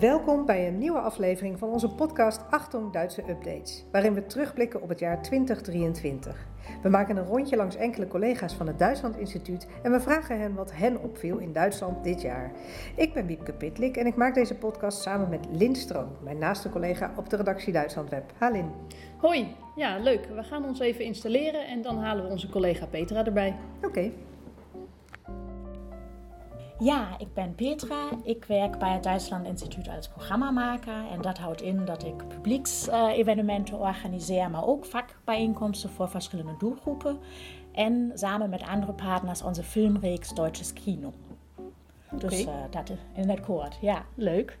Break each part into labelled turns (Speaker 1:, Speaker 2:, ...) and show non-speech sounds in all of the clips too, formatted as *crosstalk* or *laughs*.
Speaker 1: Welkom bij een nieuwe aflevering van onze podcast Achtung Duitse Updates, waarin we terugblikken op het jaar 2023. We maken een rondje langs enkele collega's van het Duitsland Instituut en we vragen hen wat hen opviel in Duitsland dit jaar. Ik ben Wiepke Pitlik en ik maak deze podcast samen met Lin Stroom, mijn naaste collega op de redactie Duitsland Web. Ha Lin.
Speaker 2: Hoi, ja leuk. We gaan ons even installeren en dan halen we onze collega Petra erbij.
Speaker 1: Oké.
Speaker 3: Ja, ik ben Petra. Ik werk bij het Duitsland Instituut als programmamaker. En dat houdt in dat ik publieksevenementen organiseer, maar ook vakbijeenkomsten voor verschillende doelgroepen. En samen met andere partners onze filmreeks Deutsches Kino. Dus uh, dat in het kort, ja.
Speaker 2: Leuk.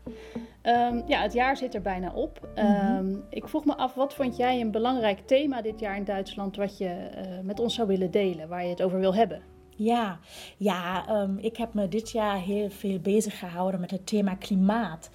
Speaker 2: Um, ja, het jaar zit er bijna op. Mm -hmm. Ik vroeg me af, wat vond jij een belangrijk thema dit jaar in Duitsland... wat je uh, met ons zou willen delen, waar je het over wil hebben?
Speaker 3: Ja, ja um, ik heb me dit jaar heel veel bezig gehouden met het thema klimaat.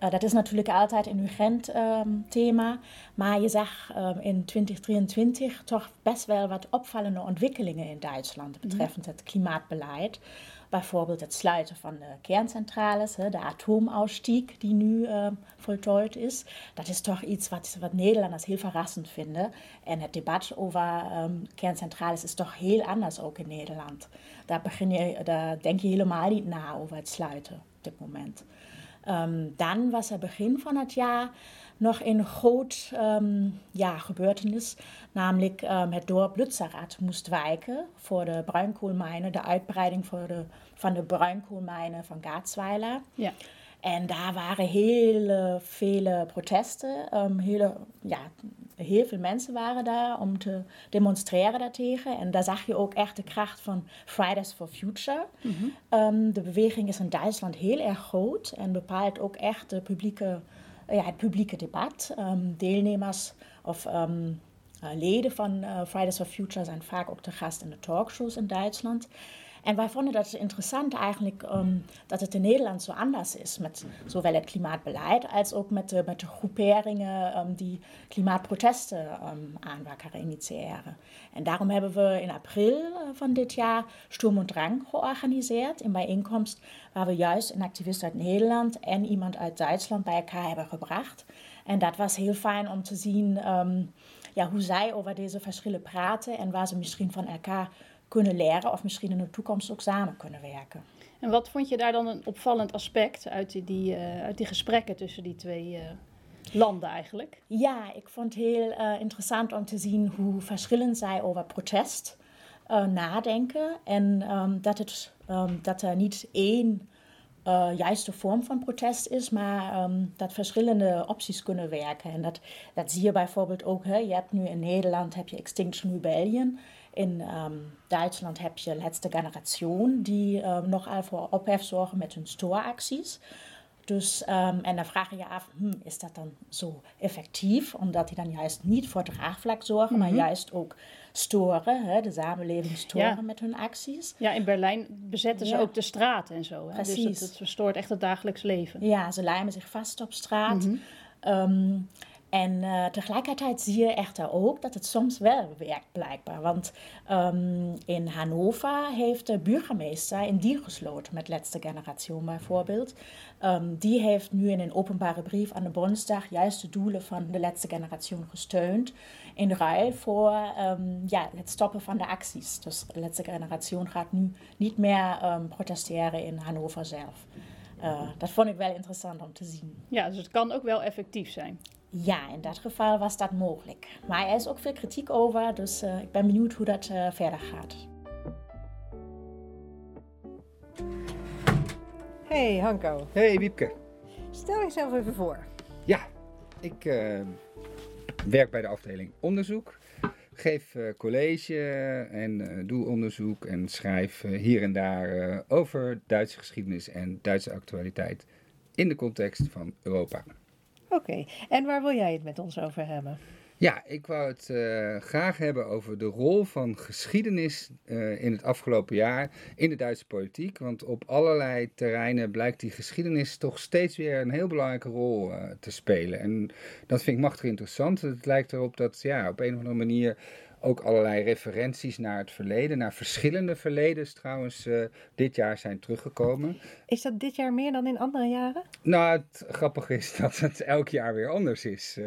Speaker 3: Uh, dat is natuurlijk altijd een urgent um, thema, maar je zag um, in 2023 toch best wel wat opvallende ontwikkelingen in Duitsland betreffend het klimaatbeleid. Bijvoorbeeld het sluiten van de kerncentrales, de atoomausstieg die nu uh, voltooid is. Dat is toch iets wat, wat Nederlanders heel verrassend vinden. En het debat over kerncentrales is toch heel anders ook in Nederland. Daar, begin je, daar denk je helemaal niet na over het sluiten op dit moment. Um, dan was er begin van het jaar nog een groot um, ja, gebeurtenis, namelijk um, het dorp Lützerath moest wijken voor de bruinkoolmijnen, de uitbreiding voor de, van de bruinkoolmijnen van Garzweiler.
Speaker 2: Ja.
Speaker 3: En daar waren heel vele protesten. Um, hele, ja, heel veel mensen waren daar om te demonstreren daartegen. En daar zag je ook echt de kracht van Fridays for Future. Mm -hmm. um, de beweging is in Duitsland heel erg groot en bepaalt ook echt de publieke, ja, het publieke debat. Um, deelnemers of um, leden van uh, Fridays for Future zijn vaak ook te gast in de talkshows in Duitsland. En wij vonden dat interessant eigenlijk um, dat het in Nederland zo anders is met zowel het klimaatbeleid als ook met de, met de groeperingen um, die klimaatprotesten um, aanwakkeren, initiëren. En daarom hebben we in april uh, van dit jaar Sturm und Drang georganiseerd, een bijeenkomst waar we juist een activist uit Nederland en iemand uit Duitsland bij elkaar hebben gebracht. En dat was heel fijn om te zien ja, hoe zij over deze verschillen praten en waar ze misschien van elkaar kunnen leren of misschien in de toekomst ook samen kunnen werken.
Speaker 2: En wat vond je daar dan een opvallend aspect uit die, die, uh, uit die gesprekken tussen die twee uh, landen eigenlijk?
Speaker 3: Ja, ik vond het heel uh, interessant om te zien hoe verschillend zij over protest nadenken. En um, dat, het, um, dat er niet één juiste vorm van protest is, maar um, dat verschillende opties kunnen werken. En dat, dat zie je bijvoorbeeld ook. Hè? Je hebt nu in Nederland heb je Extinction Rebellion. In um, Duitsland heb je Letzte Generation, die um, nogal voor ophef zorgen met hun stooracties. Dus, um, en dan vraag je je af, hm, is dat dan zo effectief? Omdat die dan juist niet voor draagvlak zorgen, mm -hmm. maar juist ook storen, hè, de samenleving storen
Speaker 2: ja.
Speaker 3: met hun acties.
Speaker 2: Ja, in Berlijn bezetten ze ook de straten en zo. Hè? Dus
Speaker 3: Precies.
Speaker 2: dat, dat verstoort echt het dagelijks leven.
Speaker 3: Ja, ze lijmen zich vast op straat.
Speaker 2: Mhm.
Speaker 3: Um, en uh, tegelijkertijd zie je echter ook dat het soms wel werkt, blijkbaar. Want um, in Hannover heeft de burgemeester een deal gesloten met Letzte Generation bijvoorbeeld. Um, die heeft nu in een openbare brief aan de Bondsdag juist de doelen van de Letzte Generation gesteund. In ruil voor um, ja, het stoppen van de acties. Dus de Letzte Generation gaat nu niet meer protesteren in Hannover zelf. Uh, dat vond ik wel interessant om te zien.
Speaker 2: Ja, dus het kan ook wel effectief zijn.
Speaker 3: Ja, in dat geval was dat mogelijk. Maar er is ook veel kritiek over, dus uh, ik ben benieuwd hoe dat uh, verder gaat.
Speaker 1: Hey Hanko.
Speaker 4: Hey Wiepke.
Speaker 1: Stel jezelf even voor.
Speaker 4: Ja, ik uh, werk bij de afdeling onderzoek. Geef college en doe onderzoek en schrijf hier en daar over Duitse geschiedenis en Duitse actualiteit in de context van Europa.
Speaker 1: Oké, en waar wil jij het met ons over hebben?
Speaker 4: Ja, ik wou het uh, graag hebben over de rol van geschiedenis uh, in het afgelopen jaar in de Duitse politiek. Want op allerlei terreinen blijkt die geschiedenis toch steeds weer een heel belangrijke rol uh, te spelen. En dat vind ik machtig interessant. Het lijkt erop dat ja, op een of andere manier ook allerlei referenties naar het verleden, naar verschillende verledens trouwens, dit jaar zijn teruggekomen.
Speaker 1: Is dat dit jaar meer dan in andere jaren?
Speaker 4: Nou, het grappige is *laughs* dat het elk jaar weer anders is.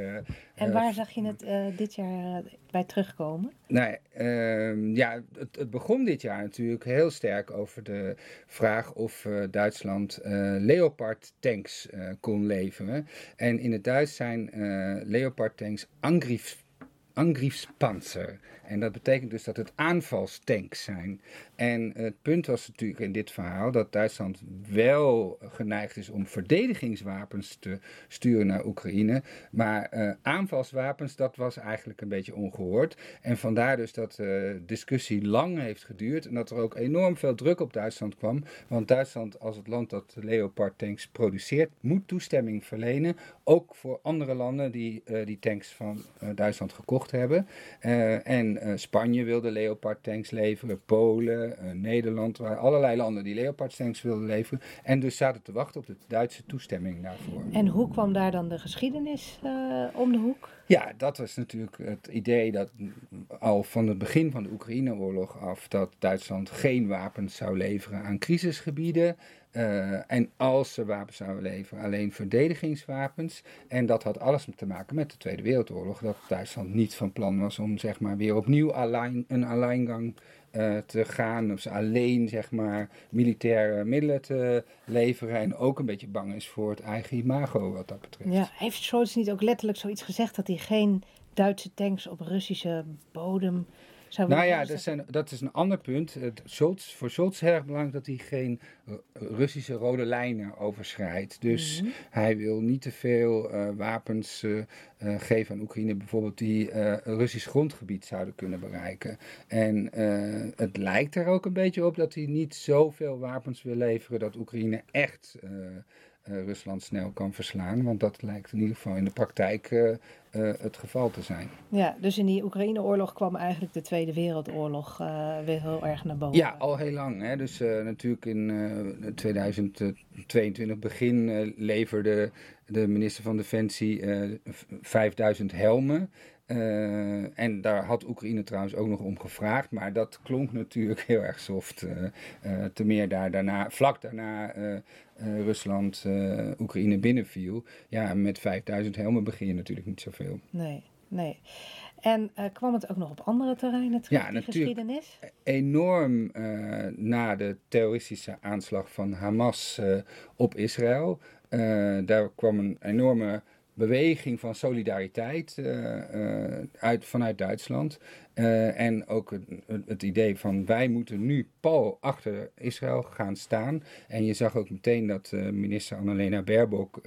Speaker 1: en waar zag je het dit jaar bij terugkomen?
Speaker 4: Nou, ehm, ja, het, het, begon dit jaar natuurlijk heel sterk over de vraag of Duitsland Leopard tanks kon leveren. En in het Duits zijn Leopard tanks Angriffs Angriffspanzer. En dat betekent dus dat het aanvalstanks zijn. En het punt was natuurlijk in dit verhaal dat Duitsland wel geneigd is om verdedigingswapens te sturen naar Oekraïne. Maar uh, aanvalswapens, dat was eigenlijk een beetje ongehoord. En vandaar dus dat de uh, discussie lang heeft geduurd en dat er ook enorm veel druk op Duitsland kwam. Want Duitsland, als het land dat Leopard tanks produceert, moet toestemming verlenen. Ook voor andere landen die uh, die tanks van Duitsland gekocht hebben. en uh, Spanje wilde Leopard tanks leveren, Polen, uh, Nederland, waar allerlei landen die Leopard tanks wilden leveren. En dus zaten te wachten op de Duitse toestemming daarvoor.
Speaker 1: En hoe kwam daar dan de geschiedenis uh, om de hoek?
Speaker 4: Ja, dat was natuurlijk het idee dat al van het begin van de Oekraïne-oorlog af dat Duitsland geen wapens zou leveren aan crisisgebieden. Uh, en als ze wapens zouden leveren, alleen verdedigingswapens. En dat had alles te maken met de Tweede Wereldoorlog. Dat Duitsland niet van plan was om zeg maar weer opnieuw een alleengang uh, te gaan. Of ze alleen zeg maar militaire middelen te leveren. En ook een beetje bang is voor het eigen imago wat dat betreft.
Speaker 1: Ja, heeft Scholz niet ook letterlijk zoiets gezegd dat hij geen Duitse tanks op Russische bodem
Speaker 4: nou ja, dat, zijn, dat, is een ander punt. Het, Scholz, voor Scholz is erg belangrijk dat hij geen Russische rode lijnen overschrijdt. Dus mm -hmm. hij wil niet te veel uh, wapens uh, uh, geven aan Oekraïne, bijvoorbeeld die Russisch grondgebied zouden kunnen bereiken. En het lijkt er ook een beetje op dat hij niet zoveel wapens wil leveren dat Oekraïne echt Rusland snel kan verslaan. Want dat lijkt in ieder geval in de praktijk uh, uh, het geval te zijn.
Speaker 1: Ja, dus in die Oekraïne-oorlog kwam eigenlijk de Tweede Wereldoorlog weer heel erg naar boven.
Speaker 4: Ja, al heel lang. Hè? Dus natuurlijk in 2022 begin leverde de minister van Defensie 5000 helmen. Uh, en daar had Oekraïne trouwens ook nog om gevraagd, maar dat klonk natuurlijk *laughs* heel erg soft. Uh, uh, te meer daar daarna, vlak daarna Rusland Oekraïne binnenviel. Ja, met 5000 helmen begin je natuurlijk niet zoveel.
Speaker 1: Nee, nee. En kwam het ook nog op andere terreinen terug, ja, die geschiedenis?
Speaker 4: Enorm na de terroristische aanslag van Hamas op Israël. daar kwam een enorme beweging van solidariteit uh, uit, vanuit Duitsland. Uh, en ook het, het, idee van wij moeten nu pal achter Israël gaan staan. En je zag ook meteen dat minister Annalena Baerbock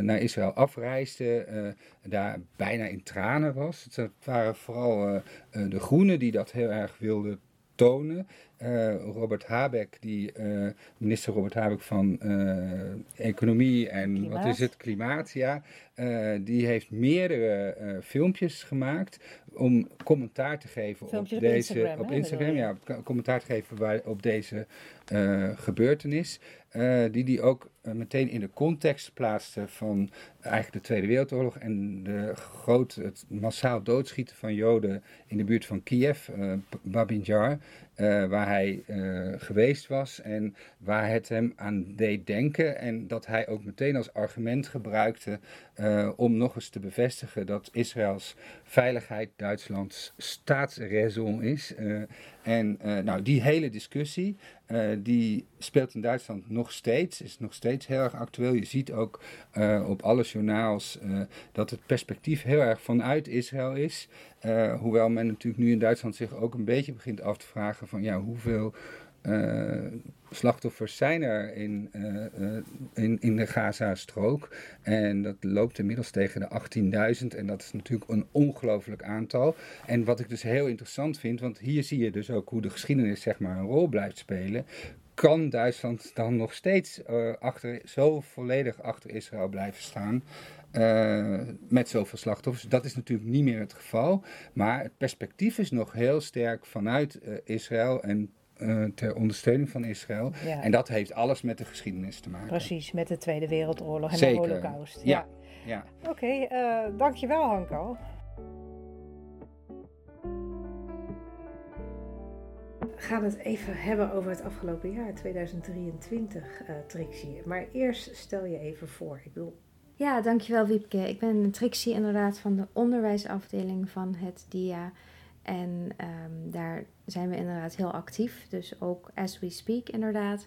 Speaker 4: naar Israël afreisde. daar bijna in tranen was. Het waren vooral de groenen die dat heel erg wilden tonen. Uh, Robert Habeck, die, uh, minister Robert Habeck van uh, Economie en klimaat. wat is het, Klimaat, ja. die heeft meerdere filmpjes gemaakt om commentaar te geven op deze.
Speaker 1: Instagram,
Speaker 4: op Instagram, ja, commentaar te geven waar, op deze gebeurtenis. die die ook meteen in de context plaatste van eigenlijk de Tweede Wereldoorlog en de groot, het massaal doodschieten van Joden in de buurt van Kiev, Babin Jar. Uh, waar hij geweest was en waar het hem aan deed denken. En dat hij ook meteen als argument gebruikte om nog eens te bevestigen dat Israëls veiligheid Duitslands staatsraison is. en nou, die hele discussie, die speelt in Duitsland nog steeds, is nog steeds heel erg actueel. Je ziet ook op alle journaals dat het perspectief heel erg vanuit Israël is. Hoewel men natuurlijk nu in Duitsland zich ook een beetje begint af te vragen van ja, hoeveel slachtoffers zijn er in, uh, in, in de Gaza-strook. En dat loopt inmiddels tegen de 18.000 en dat is natuurlijk een ongelooflijk aantal. En wat ik dus heel interessant vind, want hier zie je dus ook hoe de geschiedenis zeg maar een rol blijft spelen kan Duitsland dan nog steeds achter, zo volledig achter Israël blijven staan? Met zoveel slachtoffers. Dat is natuurlijk niet meer het geval. Maar het perspectief is nog heel sterk vanuit Israël en uh, ter ondersteuning van Israël. Ja. En dat heeft alles met de geschiedenis te maken.
Speaker 1: Precies, met de Tweede Wereldoorlog en
Speaker 4: Zeker.
Speaker 1: de Holocaust.
Speaker 4: Ja. ja.
Speaker 1: ja. Oké, okay, dankjewel Hanko. gaan het even hebben over het afgelopen jaar, 2023, uh, Trixie. Maar eerst stel je even voor. Ik bedoel...
Speaker 5: Ja, dankjewel Wiepke. Ik ben Trixie inderdaad van de onderwijsafdeling van het DIA. En um, daar zijn we inderdaad heel actief. Dus ook as we speak inderdaad.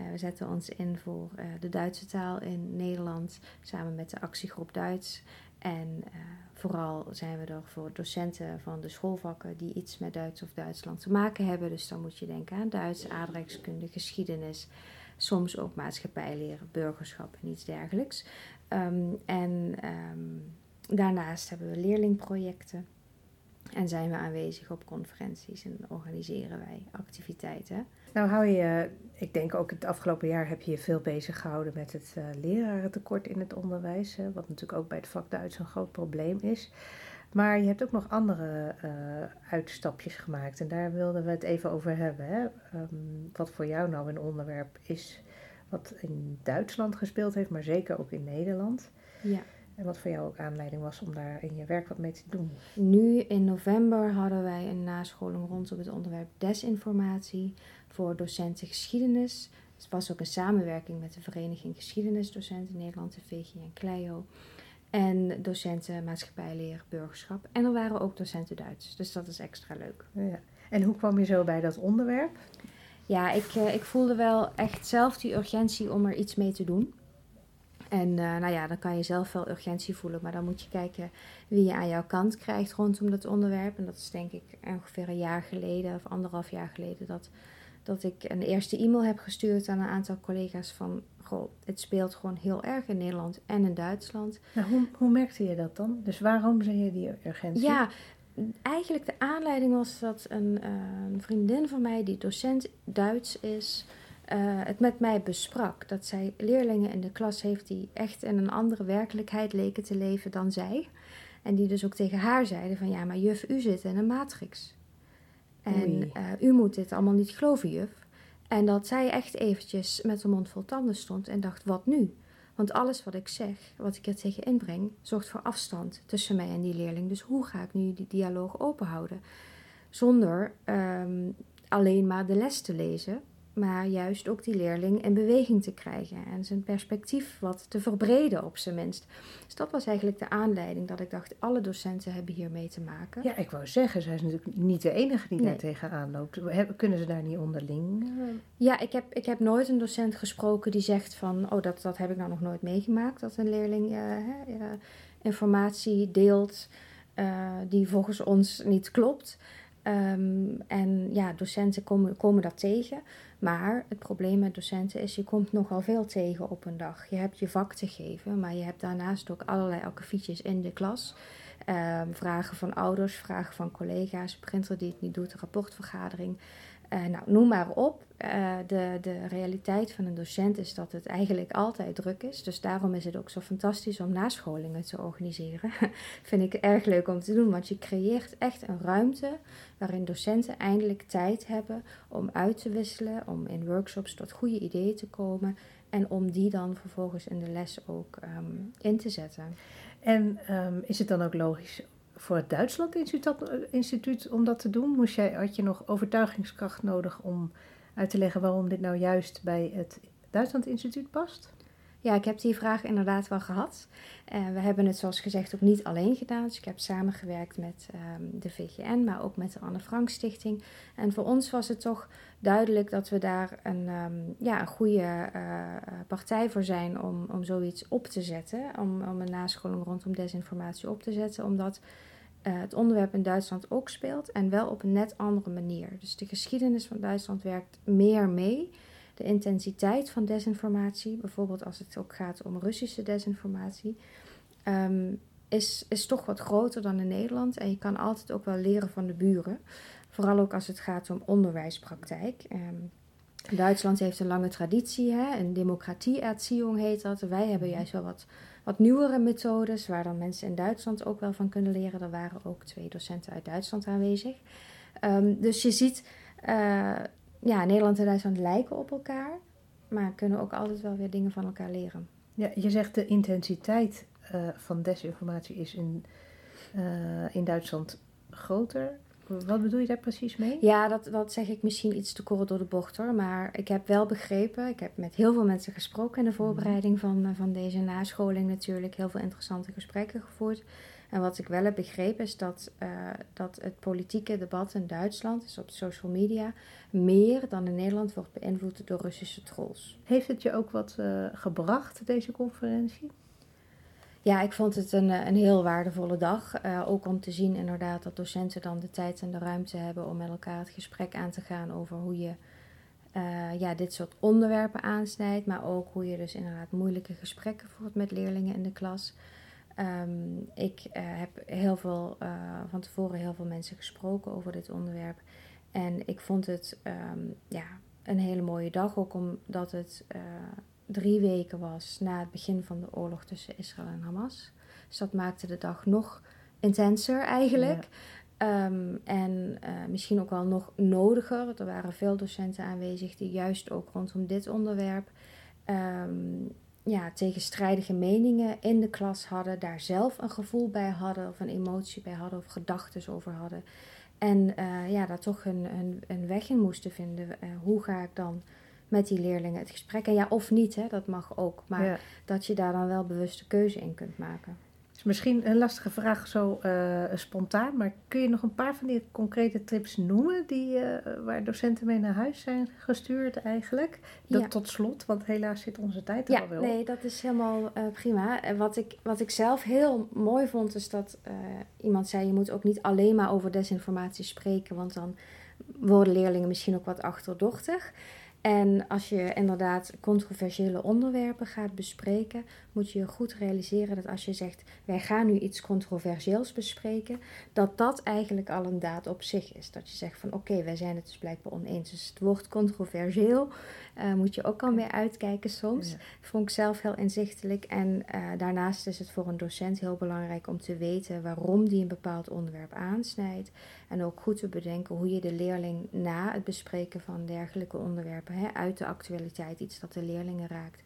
Speaker 5: Uh, we zetten ons in voor uh, de Duitse taal in Nederland samen met de actiegroep Duits. En uh, vooral zijn we er voor docenten van de schoolvakken die iets met Duits of Duitsland te maken hebben. Dus dan moet je denken aan Duits, aardrijkskunde, geschiedenis, soms ook maatschappijleren, burgerschap en iets dergelijks. Um, en um, daarnaast hebben we leerlingprojecten. En zijn we aanwezig op conferenties en organiseren wij activiteiten.
Speaker 1: Nou hou je, ik denk ook het afgelopen jaar heb je je veel bezig gehouden met het uh, lerarentekort in het onderwijs. Hè, wat natuurlijk ook bij het vak Duits een groot probleem is. Maar je hebt ook nog andere uh, uitstapjes gemaakt en daar wilden we het even over hebben. Hè? Um, wat voor jou nou een onderwerp is wat in Duitsland gespeeld heeft, maar zeker ook in Nederland.
Speaker 5: Ja.
Speaker 1: En wat voor jou ook aanleiding was om daar in je werk wat mee te doen?
Speaker 5: Nu in november hadden wij een nascholing rondom het onderwerp desinformatie voor docenten geschiedenis. Het was ook een samenwerking met de Vereniging Geschiedenisdocenten Nederland, de VG en Clio. En docenten maatschappijleer, burgerschap. En er waren ook docenten Duits. Dus dat is extra leuk.
Speaker 1: Ja. En hoe kwam je zo bij dat onderwerp?
Speaker 5: Ja, ik, uh, ik voelde wel echt zelf die urgentie om er iets mee te doen. En uh, nou ja, dan kan je zelf wel urgentie voelen, maar dan moet je kijken wie je aan jouw kant krijgt rondom dat onderwerp. En dat is denk ik ongeveer een jaar geleden of anderhalf jaar geleden dat, dat ik een eerste e-mail heb gestuurd aan een aantal collega's van, goh, het speelt gewoon heel erg in Nederland en in Duitsland.
Speaker 1: Nou, hoe, hoe merkte je dat dan? Dus waarom zei je die urgentie?
Speaker 5: Ja, eigenlijk de aanleiding was dat een, uh, een vriendin van mij die docent Duits is... Uh, het met mij besprak. Dat zij leerlingen in de klas heeft die echt in een andere werkelijkheid leken te leven dan zij. En die dus ook tegen haar zeiden van ja, maar juf, u zit in een matrix. En uh, u moet dit allemaal niet geloven, juf. En dat zij echt eventjes met de mond vol tanden stond en dacht, wat nu? Want alles wat ik zeg, wat ik er tegen inbreng, zorgt voor afstand tussen mij en die leerling. Dus hoe ga ik nu die dialoog openhouden? Zonder um, alleen maar de les te lezen, maar juist ook die leerling in beweging te krijgen en zijn perspectief wat te verbreden op zijn minst. Dus dat was eigenlijk de aanleiding dat ik dacht, alle docenten hebben hiermee te maken.
Speaker 1: Ja, ik wou zeggen, zij is natuurlijk niet de enige die nee. daar tegenaan loopt. Kunnen ze daar niet onderling?
Speaker 5: Ja, ik heb, ik heb nooit een docent gesproken die zegt van, oh dat, dat heb ik nou nog nooit meegemaakt, dat een leerling uh, uh, informatie deelt uh, die volgens ons niet klopt. Um, en ja, docenten komen, komen dat tegen. Maar het probleem met docenten is, je komt nogal veel tegen op een dag. Je hebt je vak te geven, maar je hebt daarnaast ook allerlei akkefietjes in de klas. Um, vragen van ouders, vragen van collega's, printer die het niet doet, rapportvergadering. Uh, nou, noem maar op. Uh, de, de realiteit van een docent is dat het eigenlijk altijd druk is. Dus daarom is het ook zo fantastisch om nascholingen te organiseren. *laughs* Vind ik erg leuk om te doen, want je creëert echt een ruimte waarin docenten eindelijk tijd hebben om uit te wisselen, om in workshops tot goede ideeën te komen en om die dan vervolgens in de les ook um, in te zetten.
Speaker 1: En um, is het dan ook logisch voor het Duitsland Instituut om dat te doen? Moest jij, had je nog overtuigingskracht nodig om uit te leggen waarom dit nou juist bij het Duitsland Instituut past?
Speaker 5: Ja, ik heb die vraag inderdaad wel gehad. Uh, we hebben het zoals gezegd ook niet alleen gedaan. Dus ik heb samengewerkt met um, de VGN, maar ook met de Anne Frank Stichting. En voor ons was het toch duidelijk dat we daar een, um, ja, een goede uh, partij voor zijn om, om zoiets op te zetten. Om, om een nascholing rondom desinformatie op te zetten. Omdat uh, het onderwerp in Duitsland ook speelt en wel op een net andere manier. Dus de geschiedenis van Duitsland werkt meer mee de intensiteit van desinformatie, bijvoorbeeld als het ook gaat om Russische desinformatie, um, is, is toch wat groter dan in Nederland. En je kan altijd ook wel leren van de buren. Vooral ook als het gaat om onderwijspraktijk. Um, Duitsland heeft een lange traditie, hè? een democratie-erziehung heet dat. Wij hebben juist wel wat, wat nieuwere methodes, waar dan mensen in Duitsland ook wel van kunnen leren. Er waren ook twee docenten uit Duitsland aanwezig. Um, dus je ziet, uh, ja, Nederland en Duitsland lijken op elkaar, maar kunnen ook altijd wel weer dingen van elkaar leren.
Speaker 1: Ja, je zegt de intensiteit uh, van desinformatie is in, uh, in Duitsland groter. Wat bedoel je daar precies mee?
Speaker 5: Ja, dat, dat zeg ik misschien iets te kort door de bocht hoor. Maar ik heb wel begrepen, ik heb met heel veel mensen gesproken in de mhm. voorbereiding van, eh, van deze nascholing natuurlijk. Heel veel interessante gesprekken gevoerd. En wat ik wel heb begrepen is dat, uh, dat het politieke debat in Duitsland, dus op social media, meer dan in Nederland wordt beïnvloed door Russische trolls.
Speaker 1: Heeft het je ook wat uh, gebracht, deze conferentie?
Speaker 5: Ja, ik vond het een, een heel waardevolle dag. Uh, ook om te zien inderdaad dat docenten dan de tijd en de ruimte hebben om met elkaar het gesprek aan te gaan over hoe je uh, ja, dit soort onderwerpen aansnijdt. Maar ook hoe je dus inderdaad moeilijke gesprekken voert met leerlingen in de klas. Um, ik heb heel veel, van tevoren heel veel mensen gesproken over dit onderwerp. En ik vond het um, ja, een hele mooie dag, ook omdat het drie weken was na het begin van de oorlog tussen Israël en Hamas. Dus dat maakte de dag nog intenser eigenlijk. Ehm, en uh, misschien ook wel nog nodiger. Er waren veel docenten aanwezig die juist ook rondom dit onderwerp um, ja, tegenstrijdige meningen in de klas hadden, daar zelf een gevoel bij hadden, of een emotie bij hadden, of gedachten over hadden. En uh, ja, daar toch een, een, een, weg in moesten vinden. Uh, hoe ga ik dan met die leerlingen het gesprek. En ja, of niet, hè, dat mag ook. Maar dat je daar dan wel bewuste keuze in kunt maken.
Speaker 1: is misschien een lastige vraag zo uh, spontaan, maar kun je nog een paar van die concrete tips noemen die, uh, waar docenten mee naar huis zijn gestuurd eigenlijk? Dat tot slot, want helaas zit onze tijd er
Speaker 5: ja,
Speaker 1: al wel
Speaker 5: Nee, dat is helemaal uh, prima. En wat ik, wat ik zelf heel mooi vond, is dat iemand zei: je moet ook niet alleen maar over desinformatie spreken, want dan worden leerlingen misschien ook wat achterdochtig. En als je inderdaad controversiële onderwerpen gaat bespreken, moet je je goed realiseren dat als je zegt: wij gaan nu iets controversieels bespreken, dat dat eigenlijk al een daad op zich is. Dat je zegt van oké, wij zijn het dus blijkbaar oneens. Dus het woord controversieel uh, moet je ook al mee uitkijken soms. Ja. Vond ik zelf heel inzichtelijk. En uh, daarnaast is het voor een docent heel belangrijk om te weten waarom die een bepaald onderwerp aansnijdt. En ook goed te bedenken hoe je de leerling na het bespreken van dergelijke onderwerpen, hè, uit de actualiteit, iets dat de leerlingen raakt,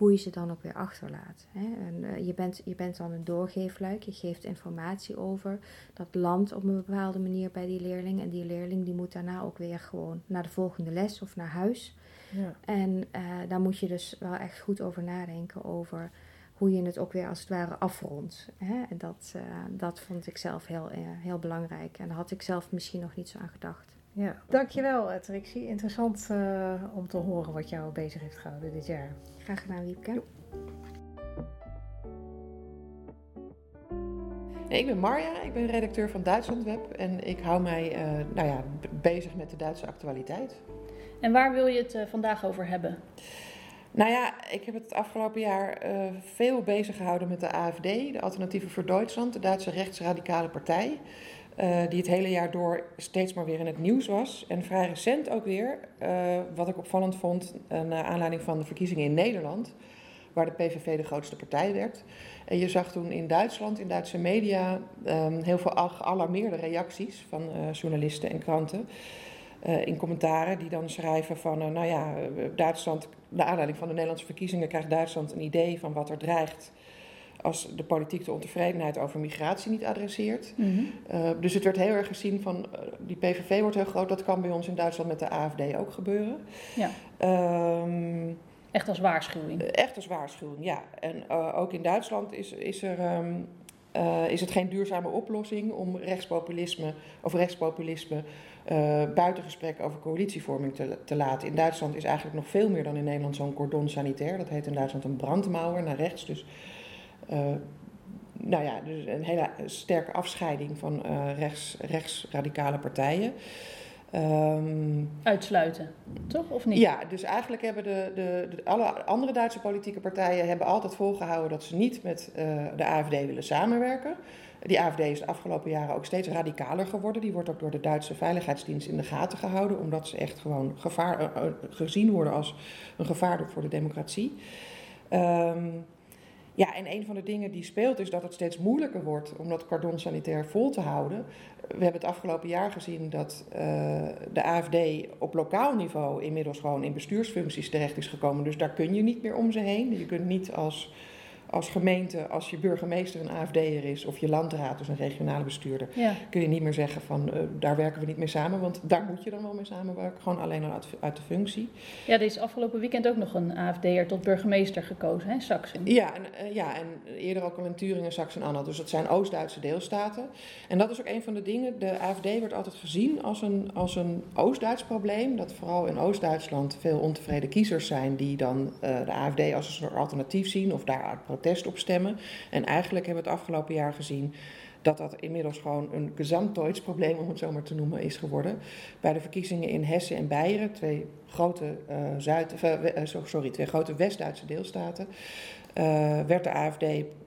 Speaker 5: hoe je ze dan ook weer achterlaat. Hè. En, uh, je, bent, je bent dan een doorgeefluik, je geeft informatie over, dat landt op een bepaalde manier bij die leerling. En die leerling die moet daarna ook weer gewoon naar de volgende les of naar huis. Ja. En uh, daar moet je dus wel echt goed over nadenken over hoe je het ook weer als het ware afrondt. Hè? En dat, uh, dat vond ik zelf heel, uh, heel belangrijk. En daar had ik zelf misschien nog niet zo aan gedacht.
Speaker 1: Ja, dankjewel Trixie. Interessant om te horen wat jou bezig heeft gehouden dit jaar.
Speaker 5: Graag gedaan, Wiepke. Jo.
Speaker 6: Ik ben Marja, ik ben redacteur van Duitsland Web en ik hou mij nou ja, bezig met de Duitse actualiteit.
Speaker 2: En waar wil je het uh, vandaag over hebben?
Speaker 6: Nou ja, ik heb het afgelopen jaar uh, veel bezig gehouden met de AFD, de Alternatieve voor Duitsland, de Duitse rechtsradicale partij. Uh, die het hele jaar door steeds maar weer in het nieuws was. En vrij recent ook weer, wat ik opvallend vond, naar aanleiding van de verkiezingen in Nederland, waar de PVV de grootste partij werd. En je zag toen in Duitsland, in Duitse media, um, heel veel gealarmeerde reacties van journalisten en kranten. In commentaren die dan schrijven van, nou ja, Duitsland, naar aanleiding van de Nederlandse verkiezingen krijgt Duitsland een idee van wat er dreigt als de politiek de ontevredenheid over migratie niet adresseert. Mm -hmm. uh, dus het werd heel erg gezien van, die PVV wordt heel groot, dat kan bij ons in Duitsland met de AFD ook gebeuren.
Speaker 2: Ja. Um, echt als waarschuwing?
Speaker 6: Echt als waarschuwing, ja. En ook in Duitsland is, is er... Um, uh, is het geen duurzame oplossing om rechtspopulisme of rechtspopulisme uh, buitengesprek over coalitievorming te, te, laten. In Duitsland is eigenlijk nog veel meer dan in Nederland zo'n cordon sanitair. Dat heet in Duitsland een brandmauer naar rechts. Dus, nou ja, dus een hele sterke afscheiding van rechts, rechtsradicale partijen.
Speaker 2: Um, Uitsluiten, toch? Of niet?
Speaker 6: Ja, dus eigenlijk hebben de, de, de, alle andere Duitse politieke partijen hebben altijd volgehouden dat ze niet met uh, de AFD willen samenwerken. Die AFD is de afgelopen jaren ook steeds radicaler geworden. Die wordt ook door de Duitse Veiligheidsdienst in de gaten gehouden, omdat ze echt gewoon gevaar, uh, gezien worden als een gevaar voor de democratie. Um, ja, en een van de dingen die speelt is dat het steeds moeilijker wordt om dat cordon sanitair vol te houden. We hebben het afgelopen jaar gezien dat uh, de AFD op lokaal niveau inmiddels gewoon in bestuursfuncties terecht is gekomen. Dus daar kun je niet meer om ze heen. Je kunt niet als, als gemeente, als je burgemeester een AFD'er is of je landraad, dus een regionale bestuurder, kun je niet meer zeggen van uh, daar werken we niet mee samen, want daar moet je dan wel mee samenwerken, gewoon alleen al uit, uit de functie.
Speaker 2: Ja, er is afgelopen weekend ook nog een AFD'er tot burgemeester gekozen, hè, Saxen.
Speaker 6: Ja en, uh, ja, en eerder ook al in Turingen, Saxen, Anhalt, dus dat zijn Oost-Duitse deelstaten. En dat is ook een van de dingen, de AFD wordt altijd gezien als een, als een Oost-Duits probleem, dat vooral in Oost-Duitsland veel ontevreden kiezers zijn die dan uh, de AFD als een soort alternatief zien of daaruit protest op stemmen. En eigenlijk hebben we het afgelopen jaar gezien dat dat inmiddels gewoon een gezamtdeutsprobleem, om het zo maar te noemen, is geworden. Bij de verkiezingen in Hessen en Beieren, twee grote, uh, Zuid, uh, sorry, twee grote West-Duitse deelstaten, uh, werd de AFD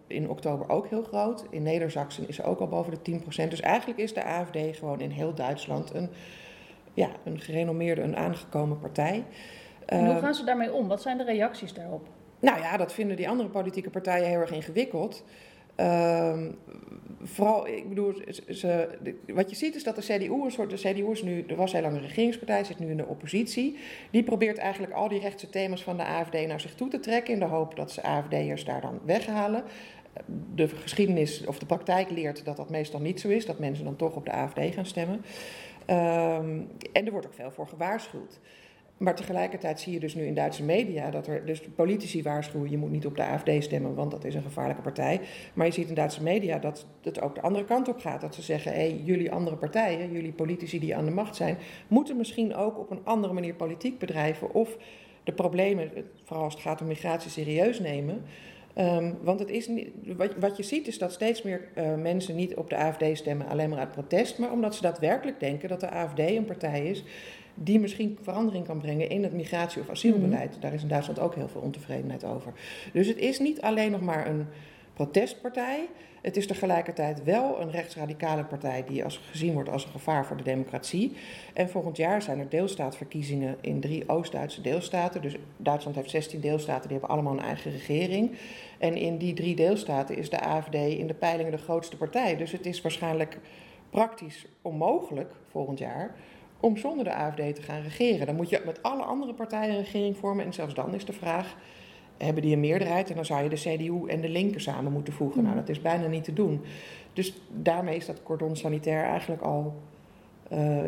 Speaker 6: in oktober ook heel groot. In Neder-Saxen is ze ook al boven de 10%. Dus eigenlijk is de AFD gewoon in heel Duitsland een, ja, een gerenommeerde, een aangekomen partij.
Speaker 2: En hoe gaan ze daarmee om? Wat zijn de reacties daarop?
Speaker 6: Nou ja, dat vinden die andere politieke partijen heel erg ingewikkeld. Uh, vooral, ik bedoel, ze, wat je ziet is dat de CDU een soort, de CDU is nu, er was heel lang een regeringspartij, zit nu in de oppositie. Die probeert eigenlijk al die rechtse thema's van de AFD naar zich toe te trekken in de hoop dat ze AFD'ers daar dan weghalen. De geschiedenis of de praktijk leert dat dat meestal niet zo is, dat mensen dan toch op de AFD gaan stemmen. Um, en er wordt ook veel voor gewaarschuwd. Maar tegelijkertijd zie je dus nu in Duitse media dat er dus politici waarschuwen: je moet niet op de AFD stemmen, want dat is een gevaarlijke partij. Maar je ziet in Duitse media dat het ook de andere kant op gaat. Dat ze zeggen: hé, hey, jullie andere partijen, jullie politici die aan de macht zijn, moeten misschien ook op een andere manier politiek bedrijven of de problemen, vooral als het gaat om migratie, serieus nemen. Um, want het is niet, wat, wat, je ziet is dat steeds meer uh, mensen niet op de AFD stemmen alleen maar uit protest, maar omdat ze daadwerkelijk denken dat de AFD een partij is die misschien verandering kan brengen in het migratie- of asielbeleid. Mm. Daar is in Duitsland ook heel veel ontevredenheid over. Dus het is niet alleen nog maar een protestpartij. Het is tegelijkertijd wel een rechtsradicale partij die als, gezien wordt als een gevaar voor de democratie. En volgend jaar zijn er deelstaatverkiezingen in drie Oost-Duitse deelstaten. Dus Duitsland heeft 16 deelstaten, die hebben allemaal een eigen regering. En in die drie deelstaten is de AFD in de peilingen de grootste partij. Dus het is waarschijnlijk praktisch onmogelijk volgend jaar om zonder de AFD te gaan regeren. Dan moet je met alle andere partijen een regering vormen. En zelfs dan is de vraag, hebben die een meerderheid? En dan zou je de CDU en de linker samen moeten voegen. Nou, dat is bijna niet te doen. Dus daarmee is dat cordon sanitair eigenlijk al... Uh,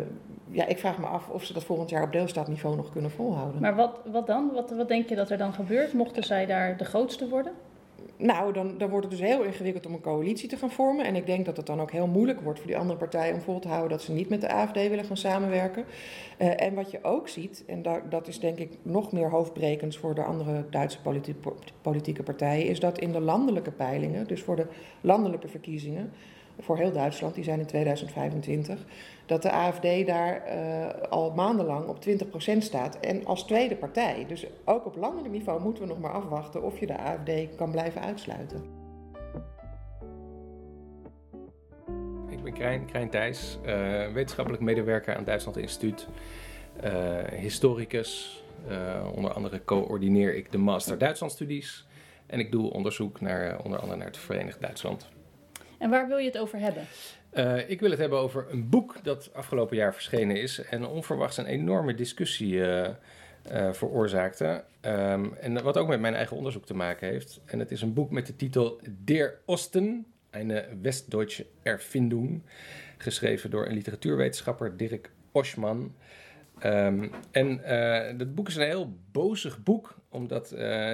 Speaker 6: ja, ik vraag me af of ze dat volgend jaar op deelstaatniveau nog kunnen volhouden.
Speaker 2: Maar wat, wat dan? Wat, wat denk je dat er dan gebeurt? Mochten zij daar de grootste worden?
Speaker 6: Nou, dan, dan wordt het dus heel ingewikkeld om een coalitie te gaan vormen. En ik denk dat het dan ook heel moeilijk wordt voor die andere partijen om vol te houden dat ze niet met de AFD willen gaan samenwerken. Uh, en wat je ook ziet, en dat is denk ik nog meer hoofdbrekend voor de andere Duitse politi politieke partijen, is dat in de landelijke peilingen, dus voor de landelijke verkiezingen, voor heel Duitsland, die zijn in 2025, dat de AFD daar uh, al maandenlang op 20% staat en als tweede partij. Dus ook op landelijk niveau moeten we nog maar afwachten of je de AFD kan blijven uitsluiten.
Speaker 7: Ik ben Krijn, Krijn Thijs, uh, wetenschappelijk medewerker aan het Duitsland Instituut, uh, historicus. onder andere coördineer ik de Master Duitslandstudies en ik doe onderzoek naar onder andere naar het Verenigd Duitsland.
Speaker 2: En waar wil je het over hebben?
Speaker 7: Uh, ik wil het hebben over een boek dat afgelopen jaar verschenen is en onverwachts een enorme discussie uh, uh, veroorzaakte. Um, en wat ook met mijn eigen onderzoek te maken heeft. En het is een boek met de titel Der Osten, eine Westdeutsche Erfindung, geschreven door een literatuurwetenschapper Dirk Oschman. Um, en dat boek is een heel bozig boek, omdat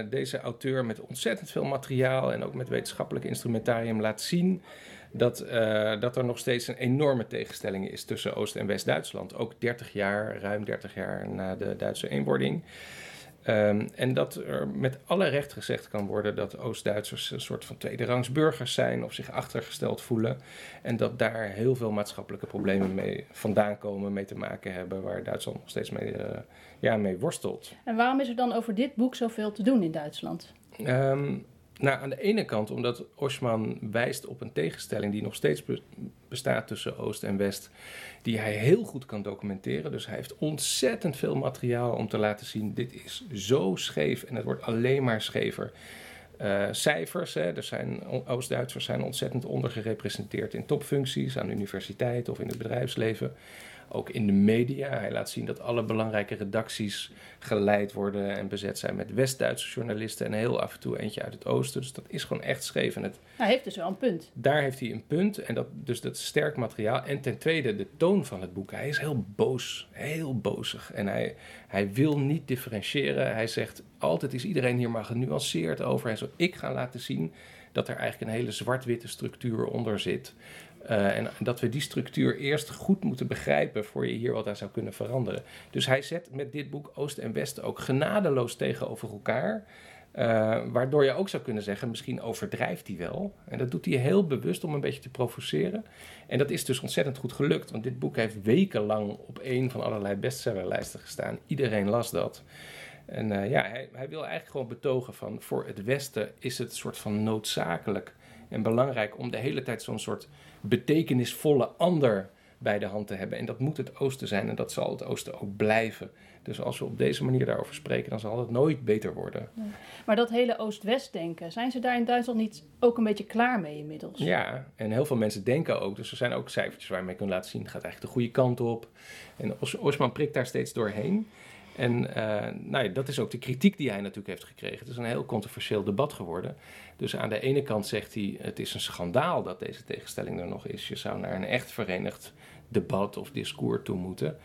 Speaker 7: deze auteur met ontzettend veel materiaal en ook met wetenschappelijk instrumentarium laat zien dat, uh, dat er nog steeds een enorme tegenstelling is tussen Oost- en West-Duitsland. Ook 30 jaar, ruim 30 jaar na de Duitse eenwording. Um, en dat er met alle recht gezegd kan worden dat Oost-Duitsers een soort van tweederangs burgers zijn of zich achtergesteld voelen. En dat daar heel veel maatschappelijke problemen mee vandaan komen, mee te maken hebben, waar Duitsland nog steeds mee, uh, ja, mee worstelt.
Speaker 2: En waarom is er dan over dit boek zoveel te doen in Duitsland?
Speaker 7: Um, nou, aan de ene kant omdat Osman wijst op een tegenstelling die nog steeds bestaat tussen Oost en West, die hij heel goed kan documenteren. Dus hij heeft ontzettend veel materiaal om te laten zien: dit is zo scheef en het wordt alleen maar schever. Uh, cijfers, hè, er zijn, Oost-Duitsers zijn ontzettend ondergerepresenteerd in topfuncties aan de universiteit of in het bedrijfsleven. Ook in de media. Hij laat zien dat alle belangrijke redacties geleid worden en bezet zijn met West-Duitse journalisten en heel af en toe eentje uit het oosten. Dus dat is gewoon echt scheef. En het,
Speaker 2: hij heeft dus wel een punt.
Speaker 7: Daar heeft hij een punt en dat, dus dat sterk materiaal. En ten tweede de toon van het boek. Hij is heel boos, heel bozig en hij, hij wil niet differentiëren. Hij zegt altijd is iedereen hier maar genuanceerd over. En zo, ik ga laten zien dat er eigenlijk een hele zwart-witte structuur onder zit. Uh, en dat we die structuur eerst goed moeten begrijpen voor je hier wat aan zou kunnen veranderen. Dus hij zet met dit boek Oost en West ook genadeloos tegenover elkaar. Uh, waardoor je ook zou kunnen zeggen, misschien overdrijft hij wel. En dat doet hij heel bewust om een beetje te provoceren. En dat is dus ontzettend goed gelukt, want dit boek heeft wekenlang op een van allerlei bestsellerlijsten gestaan. Iedereen las dat. En uh, ja, hij, hij, wil eigenlijk gewoon betogen van voor het Westen is het soort van noodzakelijk en belangrijk om de hele tijd zo'n soort betekenisvolle ander bij de hand te hebben. En dat moet het Oosten zijn en dat zal het Oosten ook blijven. Dus als we op deze manier daarover spreken, dan zal het nooit beter worden.
Speaker 2: Maar dat hele Oost-West denken, zijn ze daar in Duitsland niet ook een beetje klaar mee inmiddels?
Speaker 7: Ja, en heel veel mensen denken ook. Dus er zijn ook cijfertjes waar je mee kunt laten zien, het gaat eigenlijk de goede kant op. En Osman prikt daar steeds doorheen. En uh, nou ja, dat is ook de kritiek die hij natuurlijk heeft gekregen. Het is een heel controversieel debat geworden. Dus aan de ene kant zegt hij: het is een schandaal dat deze tegenstelling er nog is. Je zou naar een echt verenigd debat of discours toe moeten.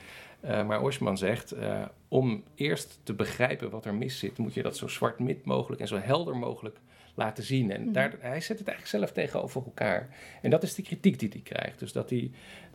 Speaker 7: Uh, maar Osman zegt: uh, om eerst te begrijpen wat er mis zit, moet je dat zo zwart-wit mogelijk en zo helder mogelijk laten zien. En mhm. daar, hij zet het eigenlijk zelf tegenover elkaar. En dat is de kritiek die hij krijgt. Dus dat hij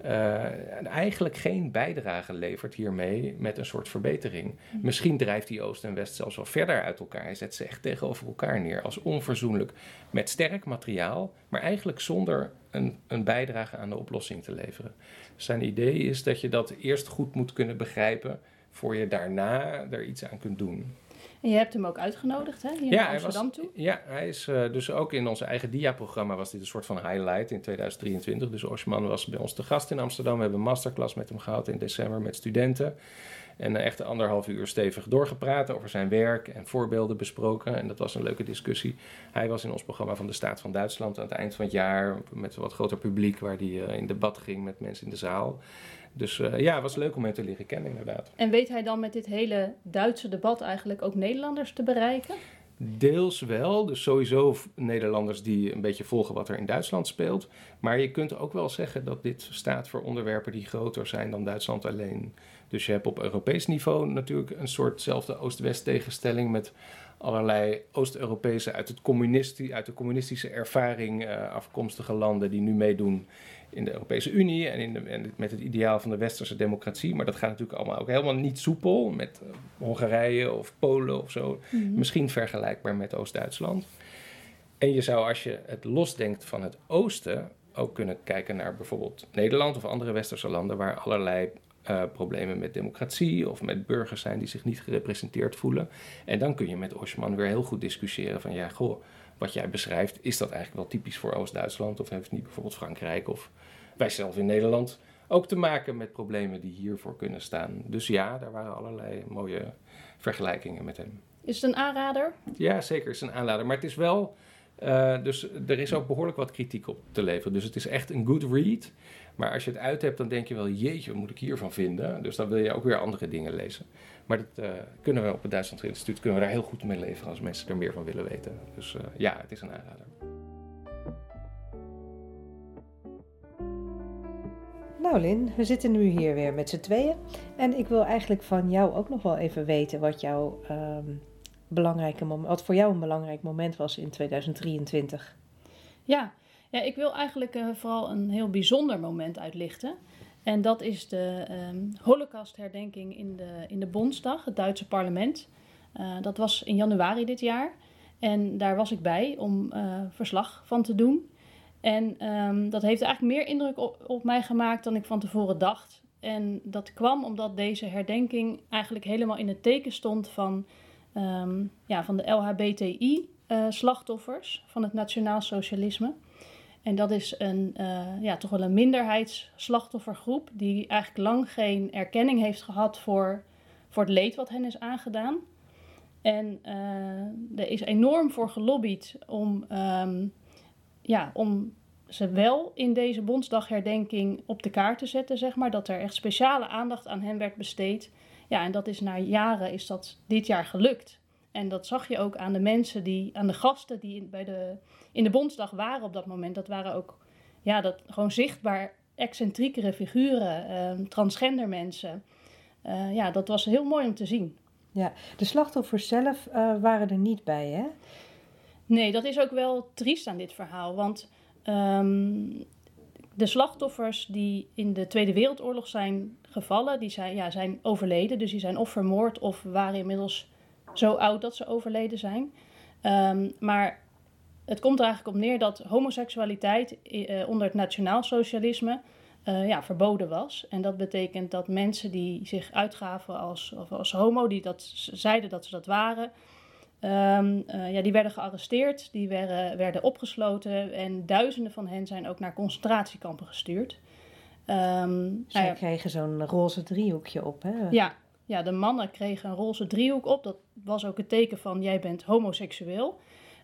Speaker 7: uh, eigenlijk geen bijdrage levert hiermee met een soort verbetering. Mhm. Misschien drijft hij Oost en West zelfs wel verder uit elkaar. Hij zet ze echt tegenover elkaar neer als onverzoenlijk met sterk materiaal, maar eigenlijk zonder een, een bijdrage aan de oplossing te leveren. Zijn idee is dat je dat eerst goed moet kunnen begrijpen voor je daarna er iets aan kunt doen.
Speaker 2: En je hebt hem ook uitgenodigd, hè? Hier ja, naar Amsterdam was, toe.
Speaker 7: Ja, hij is uh, dus ook in ons eigen dia-programma was dit een soort van highlight in 2023. Dus Osman was bij ons te gast in Amsterdam. We hebben een masterclass met hem gehad in december met studenten. En uh, echt anderhalf uur stevig doorgepraat over zijn werk en voorbeelden besproken. En dat was een leuke discussie. Hij was in ons programma van de Staat van Duitsland aan het eind van het jaar met een wat groter publiek, waar hij uh, in debat ging met mensen in de zaal. Dus uh, ja, het was leuk om hem te leren kennen, inderdaad.
Speaker 2: En weet hij dan met dit hele Duitse debat eigenlijk ook Nederlanders te bereiken?
Speaker 7: Deels wel, dus sowieso Nederlanders die een beetje volgen wat er in Duitsland speelt. Maar je kunt ook wel zeggen dat dit staat voor onderwerpen die groter zijn dan Duitsland alleen. Dus je hebt op Europees niveau natuurlijk een soortzelfde Oost-West tegenstelling met allerlei Oost-Europese uit, uit de communistische ervaring uh, afkomstige landen die nu meedoen in de Europese Unie en, in de, en met het ideaal van de westerse democratie. Maar dat gaat natuurlijk allemaal ook helemaal niet soepel met uh, Hongarije of Polen of zo. Mhm. Misschien vergelijkbaar met Oost-Duitsland. En je zou, als je het losdenkt van het oosten, ook kunnen kijken naar bijvoorbeeld Nederland of andere westerse landen waar allerlei uh, problemen met democratie of met burgers zijn die zich niet gerepresenteerd voelen. En dan kun je met Osman weer heel goed discussiëren van ja, goh, wat jij beschrijft, is dat eigenlijk wel typisch voor Oost-Duitsland of heeft niet bijvoorbeeld Frankrijk of wij zelf in Nederland ook te maken met problemen die hiervoor kunnen staan. Dus ja, daar waren allerlei mooie vergelijkingen met hem.
Speaker 2: Is het een aanrader?
Speaker 7: Ja, zeker is een aanrader. Maar het is wel. Uh, dus er is ook behoorlijk wat kritiek op te leveren. Dus het is echt een good read. Maar als je het uit hebt, dan denk je wel, jeetje, wat moet ik hiervan vinden? Dus dan wil je ook weer andere dingen lezen. Maar dat uh, kunnen we op het Duitsland Instituut kunnen we daar heel goed mee leveren als mensen er meer van willen weten. Dus uh, ja, het is een aanrader.
Speaker 1: Nou Lin, we zitten nu hier weer met z'n tweeën. En ik wil eigenlijk van jou ook nog wel even weten wat, jouw, um, belangrijke wat voor jou een belangrijk moment was in 2023.
Speaker 2: Ja, ja ik wil eigenlijk uh, vooral een heel bijzonder moment uitlichten. En dat is de um, Holocaustherdenking in de, in de Bondsdag, het Duitse parlement. Uh, dat was in januari dit jaar. En daar was ik bij om uh, verslag van te doen. En um, dat heeft eigenlijk meer indruk op, op, mij gemaakt dan ik van tevoren dacht. En dat kwam omdat deze herdenking eigenlijk helemaal in het teken stond van, um, ja, van de LHBTI-slachtoffers uh, van het nationaal socialisme. En dat is een, uh, ja, toch wel een minderheidsslachtoffergroep die eigenlijk lang geen erkenning heeft gehad voor, voor het leed wat hen is aangedaan. En uh, er is enorm voor gelobbyd om, um, ja, om ze wel in deze Bondsdagherdenking op de kaart te zetten, zeg maar. Dat er echt speciale aandacht aan hen werd besteed. Ja, en dat is na jaren is dat dit jaar gelukt. En dat zag je ook aan de mensen die, aan de gasten die bij de, in de Bondsdag waren op dat moment. Dat waren ook, ja, dat gewoon zichtbaar excentriekere figuren, uh, transgender mensen. Uh, ja, dat was heel mooi om te zien.
Speaker 1: Ja, de slachtoffers zelf uh, waren er niet bij, hè?
Speaker 2: Nee, dat is ook wel triest aan dit verhaal. Want um, de slachtoffers die in de Tweede Wereldoorlog zijn gevallen, die zijn, ja, zijn overleden. Dus die zijn of vermoord of waren inmiddels zo oud dat ze overleden zijn. Um, maar het komt er eigenlijk op neer dat homoseksualiteit uh, onder het nationaalsocialisme uh, ja, verboden was. En dat betekent dat mensen die zich uitgaven als, of als homo, die dat zeiden dat ze dat waren, um, uh, ja, die werden gearresteerd, die werden, werden opgesloten en duizenden van hen zijn ook naar concentratiekampen gestuurd.
Speaker 1: Um, Zij nou ja, kregen zo'n roze driehoekje op, hè?
Speaker 2: Ja, ja, de mannen kregen een roze driehoek op. Dat was ook het teken van jij bent homoseksueel.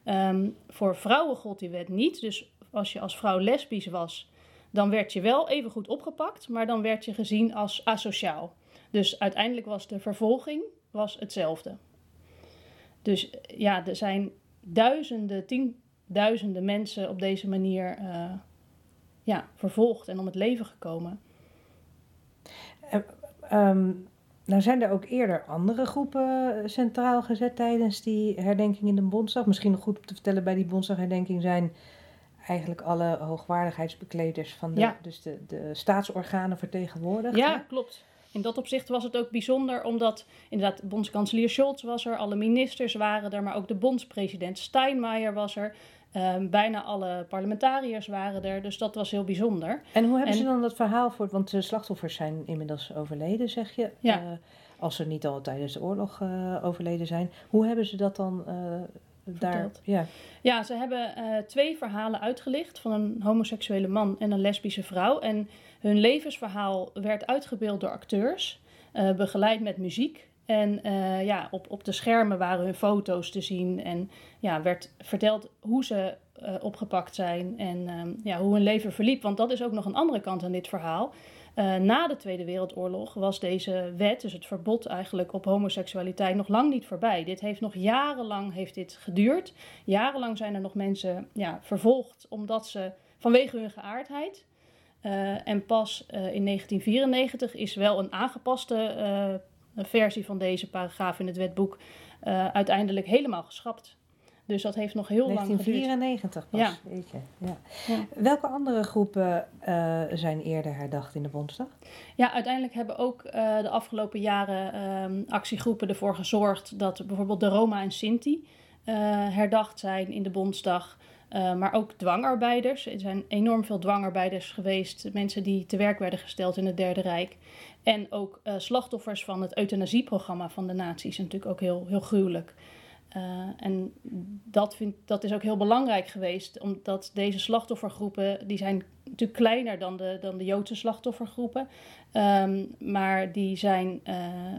Speaker 2: Um, voor vrouwen gold die wet niet. Dus als je als vrouw lesbisch was, dan werd je wel even goed opgepakt, maar dan werd je gezien als asociaal. Dus uiteindelijk was de vervolging was hetzelfde. Dus ja, er zijn duizenden, tienduizenden mensen op deze manier uh, ja, vervolgd en om het leven gekomen.
Speaker 1: Uh, um, nou zijn er ook eerder andere groepen eh, centraal gezet tijdens die herdenking in de Bondsdag. Misschien nog goed om te vertellen, bij die Bondsdagherdenking zijn eigenlijk alle hoogwaardigheidsbekleders van de, ja. dus de, de staatsorganen vertegenwoordigd.
Speaker 2: Ja, hè? klopt. In dat opzicht was het ook bijzonder, omdat inderdaad bondskanselier Scholz was er, alle ministers waren er, maar ook de bondspresident Steinmeier was er. Um, bijna alle parlementariërs waren er, dus dat was heel bijzonder.
Speaker 1: En hoe hebben en, ze dan dat verhaal voor? Want de slachtoffers zijn inmiddels overleden, zeg je. Ja. Uh, als ze niet al tijdens de oorlog uh, overleden zijn. Hoe hebben ze dat dan uh, daar?
Speaker 2: Ja. ja, ze hebben twee verhalen uitgelicht van een homoseksuele man en een lesbische vrouw. En hun levensverhaal werd uitgebeeld door acteurs, begeleid met muziek. En uh, ja, op, op de schermen waren hun foto's te zien en ja, werd verteld hoe ze uh, opgepakt zijn en um, ja, hoe hun leven verliep. Want dat is ook nog een andere kant aan dit verhaal. Na de Tweede Wereldoorlog was deze wet, dus het verbod eigenlijk op homoseksualiteit, nog lang niet voorbij. Dit heeft nog jarenlang heeft dit geduurd. Jarenlang zijn er nog mensen ja, vervolgd omdat ze vanwege hun geaardheid. En pas in 1994 is wel een aangepaste een versie van deze paragraaf in het wetboek uiteindelijk helemaal geschrapt. Dus dat heeft nog heel lang
Speaker 1: geduurd. 1994 pas, ja. weet je. Ja. ja. Welke andere groepen zijn eerder herdacht in de Bondsdag?
Speaker 2: Ja, uiteindelijk hebben ook de afgelopen jaren um, actiegroepen ervoor gezorgd... dat bijvoorbeeld de Roma en Sinti herdacht zijn in de Bondsdag... Uh, maar ook dwangarbeiders. Er zijn enorm veel dwangarbeiders geweest. Mensen die te werk werden gesteld in het Derde Rijk. En ook uh, slachtoffers van het euthanasieprogramma van de nazi's. Natuurlijk ook heel, heel gruwelijk. Uh, en dat, vind, dat is ook heel belangrijk geweest. Omdat deze slachtoffergroepen... die zijn natuurlijk kleiner dan de, dan de Joodse slachtoffergroepen. Um, maar die zijn...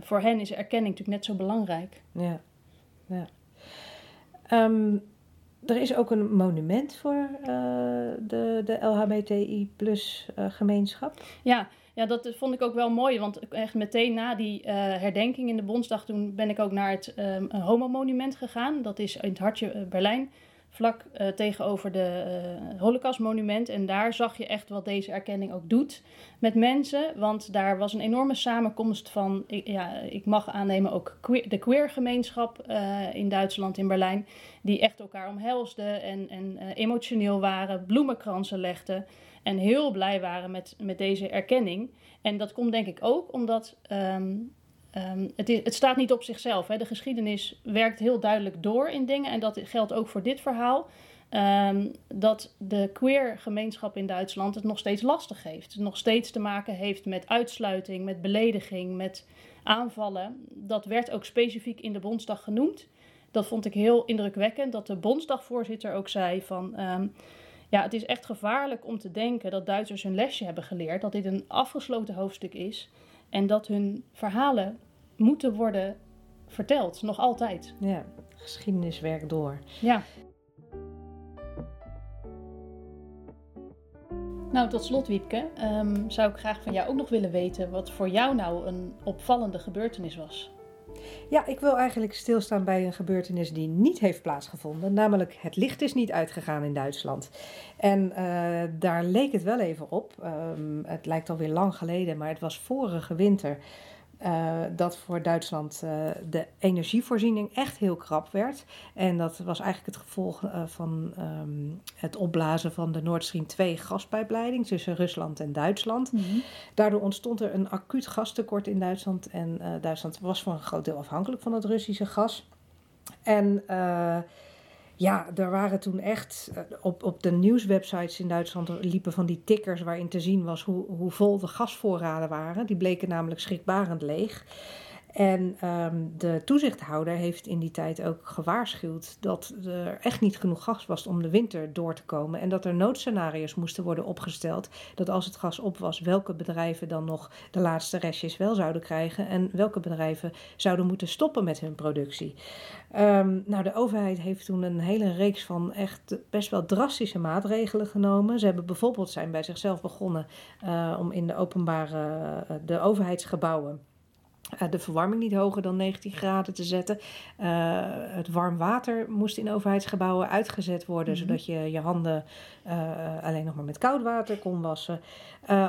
Speaker 2: voor hen is erkenning natuurlijk net zo belangrijk.
Speaker 1: Ja, ja. Um, er is ook een monument voor uh, de, de LHBTI plus uh, gemeenschap.
Speaker 2: Ja, ja, dat vond ik ook wel mooi. Want echt meteen na die uh, herdenking in de Bondsdag... toen ben ik ook naar het um, Homo-monument gegaan. Dat is in het hartje Berlijn vlak uh, tegenover de uh, Holocaustmonument. En daar zag je echt wat deze erkenning ook doet met mensen. Want daar was een enorme samenkomst van, ik, ja, ik mag aannemen ook queer, de queer-gemeenschap uh, in Duitsland, in Berlijn. Die echt elkaar omhelsden en, en emotioneel waren, bloemenkransen legden. En heel blij waren met, met deze erkenning. En dat komt denk ik ook omdat um, Um, het, het, staat niet op zichzelf. Hè. De geschiedenis werkt heel duidelijk door in dingen. En dat geldt ook voor dit verhaal. Um, dat de queer gemeenschap in Duitsland het nog steeds lastig heeft. Het nog steeds te maken heeft met uitsluiting, met belediging, met aanvallen. Dat werd ook specifiek in de Bondsdag genoemd. Dat vond ik heel indrukwekkend. Dat de Bondsdagvoorzitter ook zei van... Um, ja, het is echt gevaarlijk om te denken dat Duitsers hun lesje hebben geleerd. Dat dit een afgesloten hoofdstuk is. En dat hun verhalen moeten worden verteld, nog altijd.
Speaker 1: Ja, geschiedenis werkt door.
Speaker 2: Ja. Nou, tot slot Wiepke, ehm, zou ik graag van jou ook nog willen weten wat voor jou nou een opvallende gebeurtenis was.
Speaker 1: Ja, ik wil eigenlijk stilstaan bij een gebeurtenis die niet heeft plaatsgevonden. Namelijk, het licht is niet uitgegaan in Duitsland. En uh, daar leek het wel even op. Um, het lijkt alweer lang geleden, maar het was vorige winter. Uh, dat voor Duitsland uh, de energievoorziening echt heel krap werd. En dat was eigenlijk het gevolg uh, van um, het opblazen van de Nord Stream 2 gaspijpleiding tussen Rusland en Duitsland. Mm -hmm. Daardoor ontstond er een acuut gastekort in Duitsland. En Duitsland was voor een groot deel afhankelijk van het Russische gas. En ja, er waren toen echt op, op de nieuwswebsites in Duitsland liepen van die tickers waarin te zien was hoe, hoe vol de gasvoorraden waren. Die bleken namelijk schrikbarend leeg. En um, de toezichthouder heeft in die tijd ook gewaarschuwd dat er echt niet genoeg gas was om de winter door te komen. En dat er noodscenario's moesten worden opgesteld. Dat als het gas op was, welke bedrijven dan nog de laatste restjes wel zouden krijgen. En welke bedrijven zouden moeten stoppen met hun productie. Um, nou, de overheid heeft toen een hele reeks van echt best wel drastische maatregelen genomen. Ze hebben bijvoorbeeld zijn bij zichzelf begonnen uh, om in de openbare, uh, de overheidsgebouwen de verwarming niet hoger dan 19 graden te zetten. Uh, het warm water moest in overheidsgebouwen uitgezet worden, mm -hmm. zodat je je handen uh, alleen nog maar met koud water kon wassen.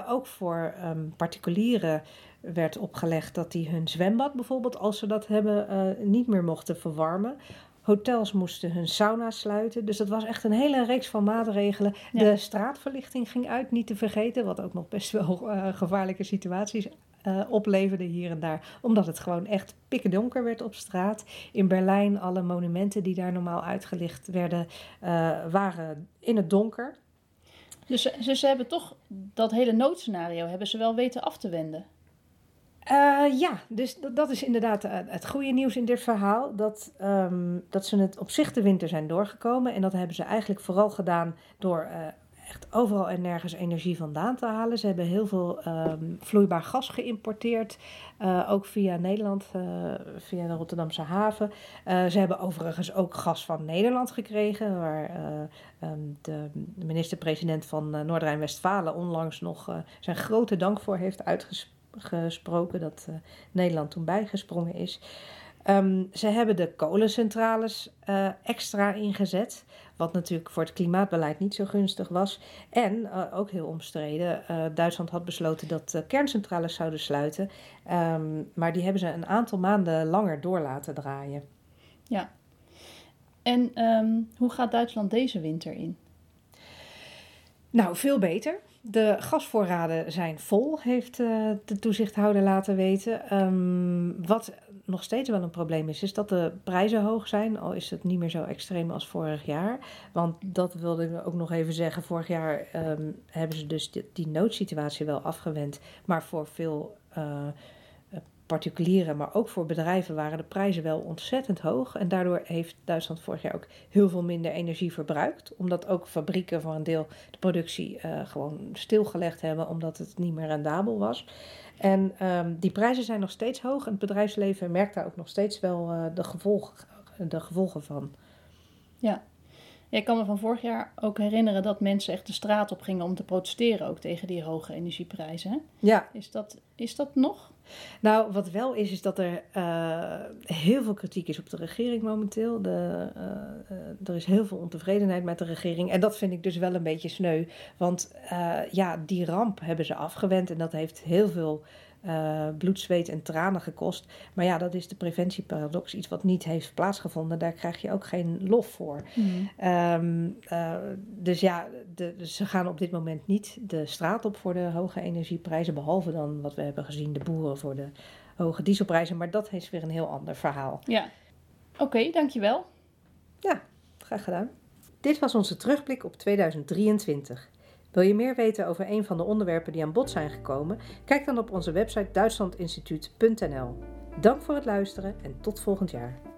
Speaker 1: ook voor um, particulieren werd opgelegd dat die hun zwembad bijvoorbeeld, als ze dat hebben, niet meer mochten verwarmen. Hotels moesten hun sauna sluiten. Dus dat was echt een hele reeks van maatregelen. Ja. De straatverlichting ging uit, niet te vergeten. Wat ook nog best wel uh, gevaarlijke situaties uh, opleverde hier en daar. Omdat het gewoon echt pikkendonker werd op straat. In Berlijn, alle monumenten die daar normaal uitgelicht werden, uh, waren in het donker.
Speaker 2: Dus, dus ze hebben toch dat hele noodscenario hebben ze wel weten af te wenden.
Speaker 1: Uh, ja, dus dat, dat, is inderdaad het goede nieuws in dit verhaal. Dat, um, dat ze het op zich de winter zijn doorgekomen. En dat hebben ze eigenlijk vooral gedaan door uh, echt overal en nergens energie vandaan te halen. Ze hebben heel veel um, vloeibaar gas geïmporteerd, uh, ook via Nederland, uh, via de Rotterdamse haven. Uh, ze hebben overigens ook gas van Nederland gekregen, waar um, de minister-president van Noord-Rijn-Westfalen onlangs nog zijn grote dank voor heeft uitgesproken dat Nederland toen bijgesprongen is. Um, ze hebben de kolencentrales extra ingezet. Wat natuurlijk voor het klimaatbeleid niet zo gunstig was. En uh, ook heel omstreden. Uh, Duitsland had besloten dat uh, kerncentrales zouden sluiten. Um, maar die hebben ze een aantal maanden langer door laten draaien.
Speaker 2: Ja. En um, hoe gaat Duitsland deze winter in?
Speaker 1: Nou, veel beter. De gasvoorraden zijn vol, heeft de toezichthouder laten weten. Um, wat nog steeds wel een probleem is, is dat de prijzen hoog zijn. Al is het niet meer zo extreem als vorig jaar. Want dat wilde ik ook nog even zeggen. Vorig jaar um, hebben ze dus die, noodsituatie wel afgewend. Maar voor veel uh, particulieren, maar ook voor bedrijven waren de prijzen wel ontzettend hoog. En daardoor heeft Duitsland vorig jaar ook heel veel minder energie verbruikt. Omdat ook fabrieken voor een deel de productie uh, gewoon stilgelegd hebben, omdat het niet meer rendabel was. En um, die prijzen zijn nog steeds hoog en het bedrijfsleven merkt daar ook nog steeds wel uh, de, de gevolgen van.
Speaker 2: Ja. Ik kan me van vorig jaar ook herinneren dat mensen echt de straat op gingen om te protesteren ook tegen die hoge energieprijzen.
Speaker 1: Ja.
Speaker 2: Is dat, is dat nog?
Speaker 1: Nou, wat wel is, is dat er uh, heel veel kritiek is op de regering momenteel. De, uh, uh, er is heel veel ontevredenheid met de regering. En dat vind ik dus wel een beetje sneu. Want ja, die ramp hebben ze afgewend. En dat heeft heel veel bloed, zweet en tranen gekost. Maar ja, dat is de preventieparadox. Iets wat niet heeft plaatsgevonden. Daar krijg je ook geen lof voor. Mm. Um, dus ja, de, dus ze gaan op dit moment niet de straat op voor de hoge energieprijzen. Behalve dan wat we hebben gezien, de boeren voor de hoge dieselprijzen. Maar dat is weer een heel ander verhaal.
Speaker 2: Ja, oké, okay, dankjewel.
Speaker 1: Ja, graag gedaan. Dit was onze terugblik op 2023. Wil je meer weten over een van de onderwerpen die aan bod zijn gekomen? Kijk dan op onze website duitslandinstituut.nl. Dank voor het luisteren en tot volgend jaar.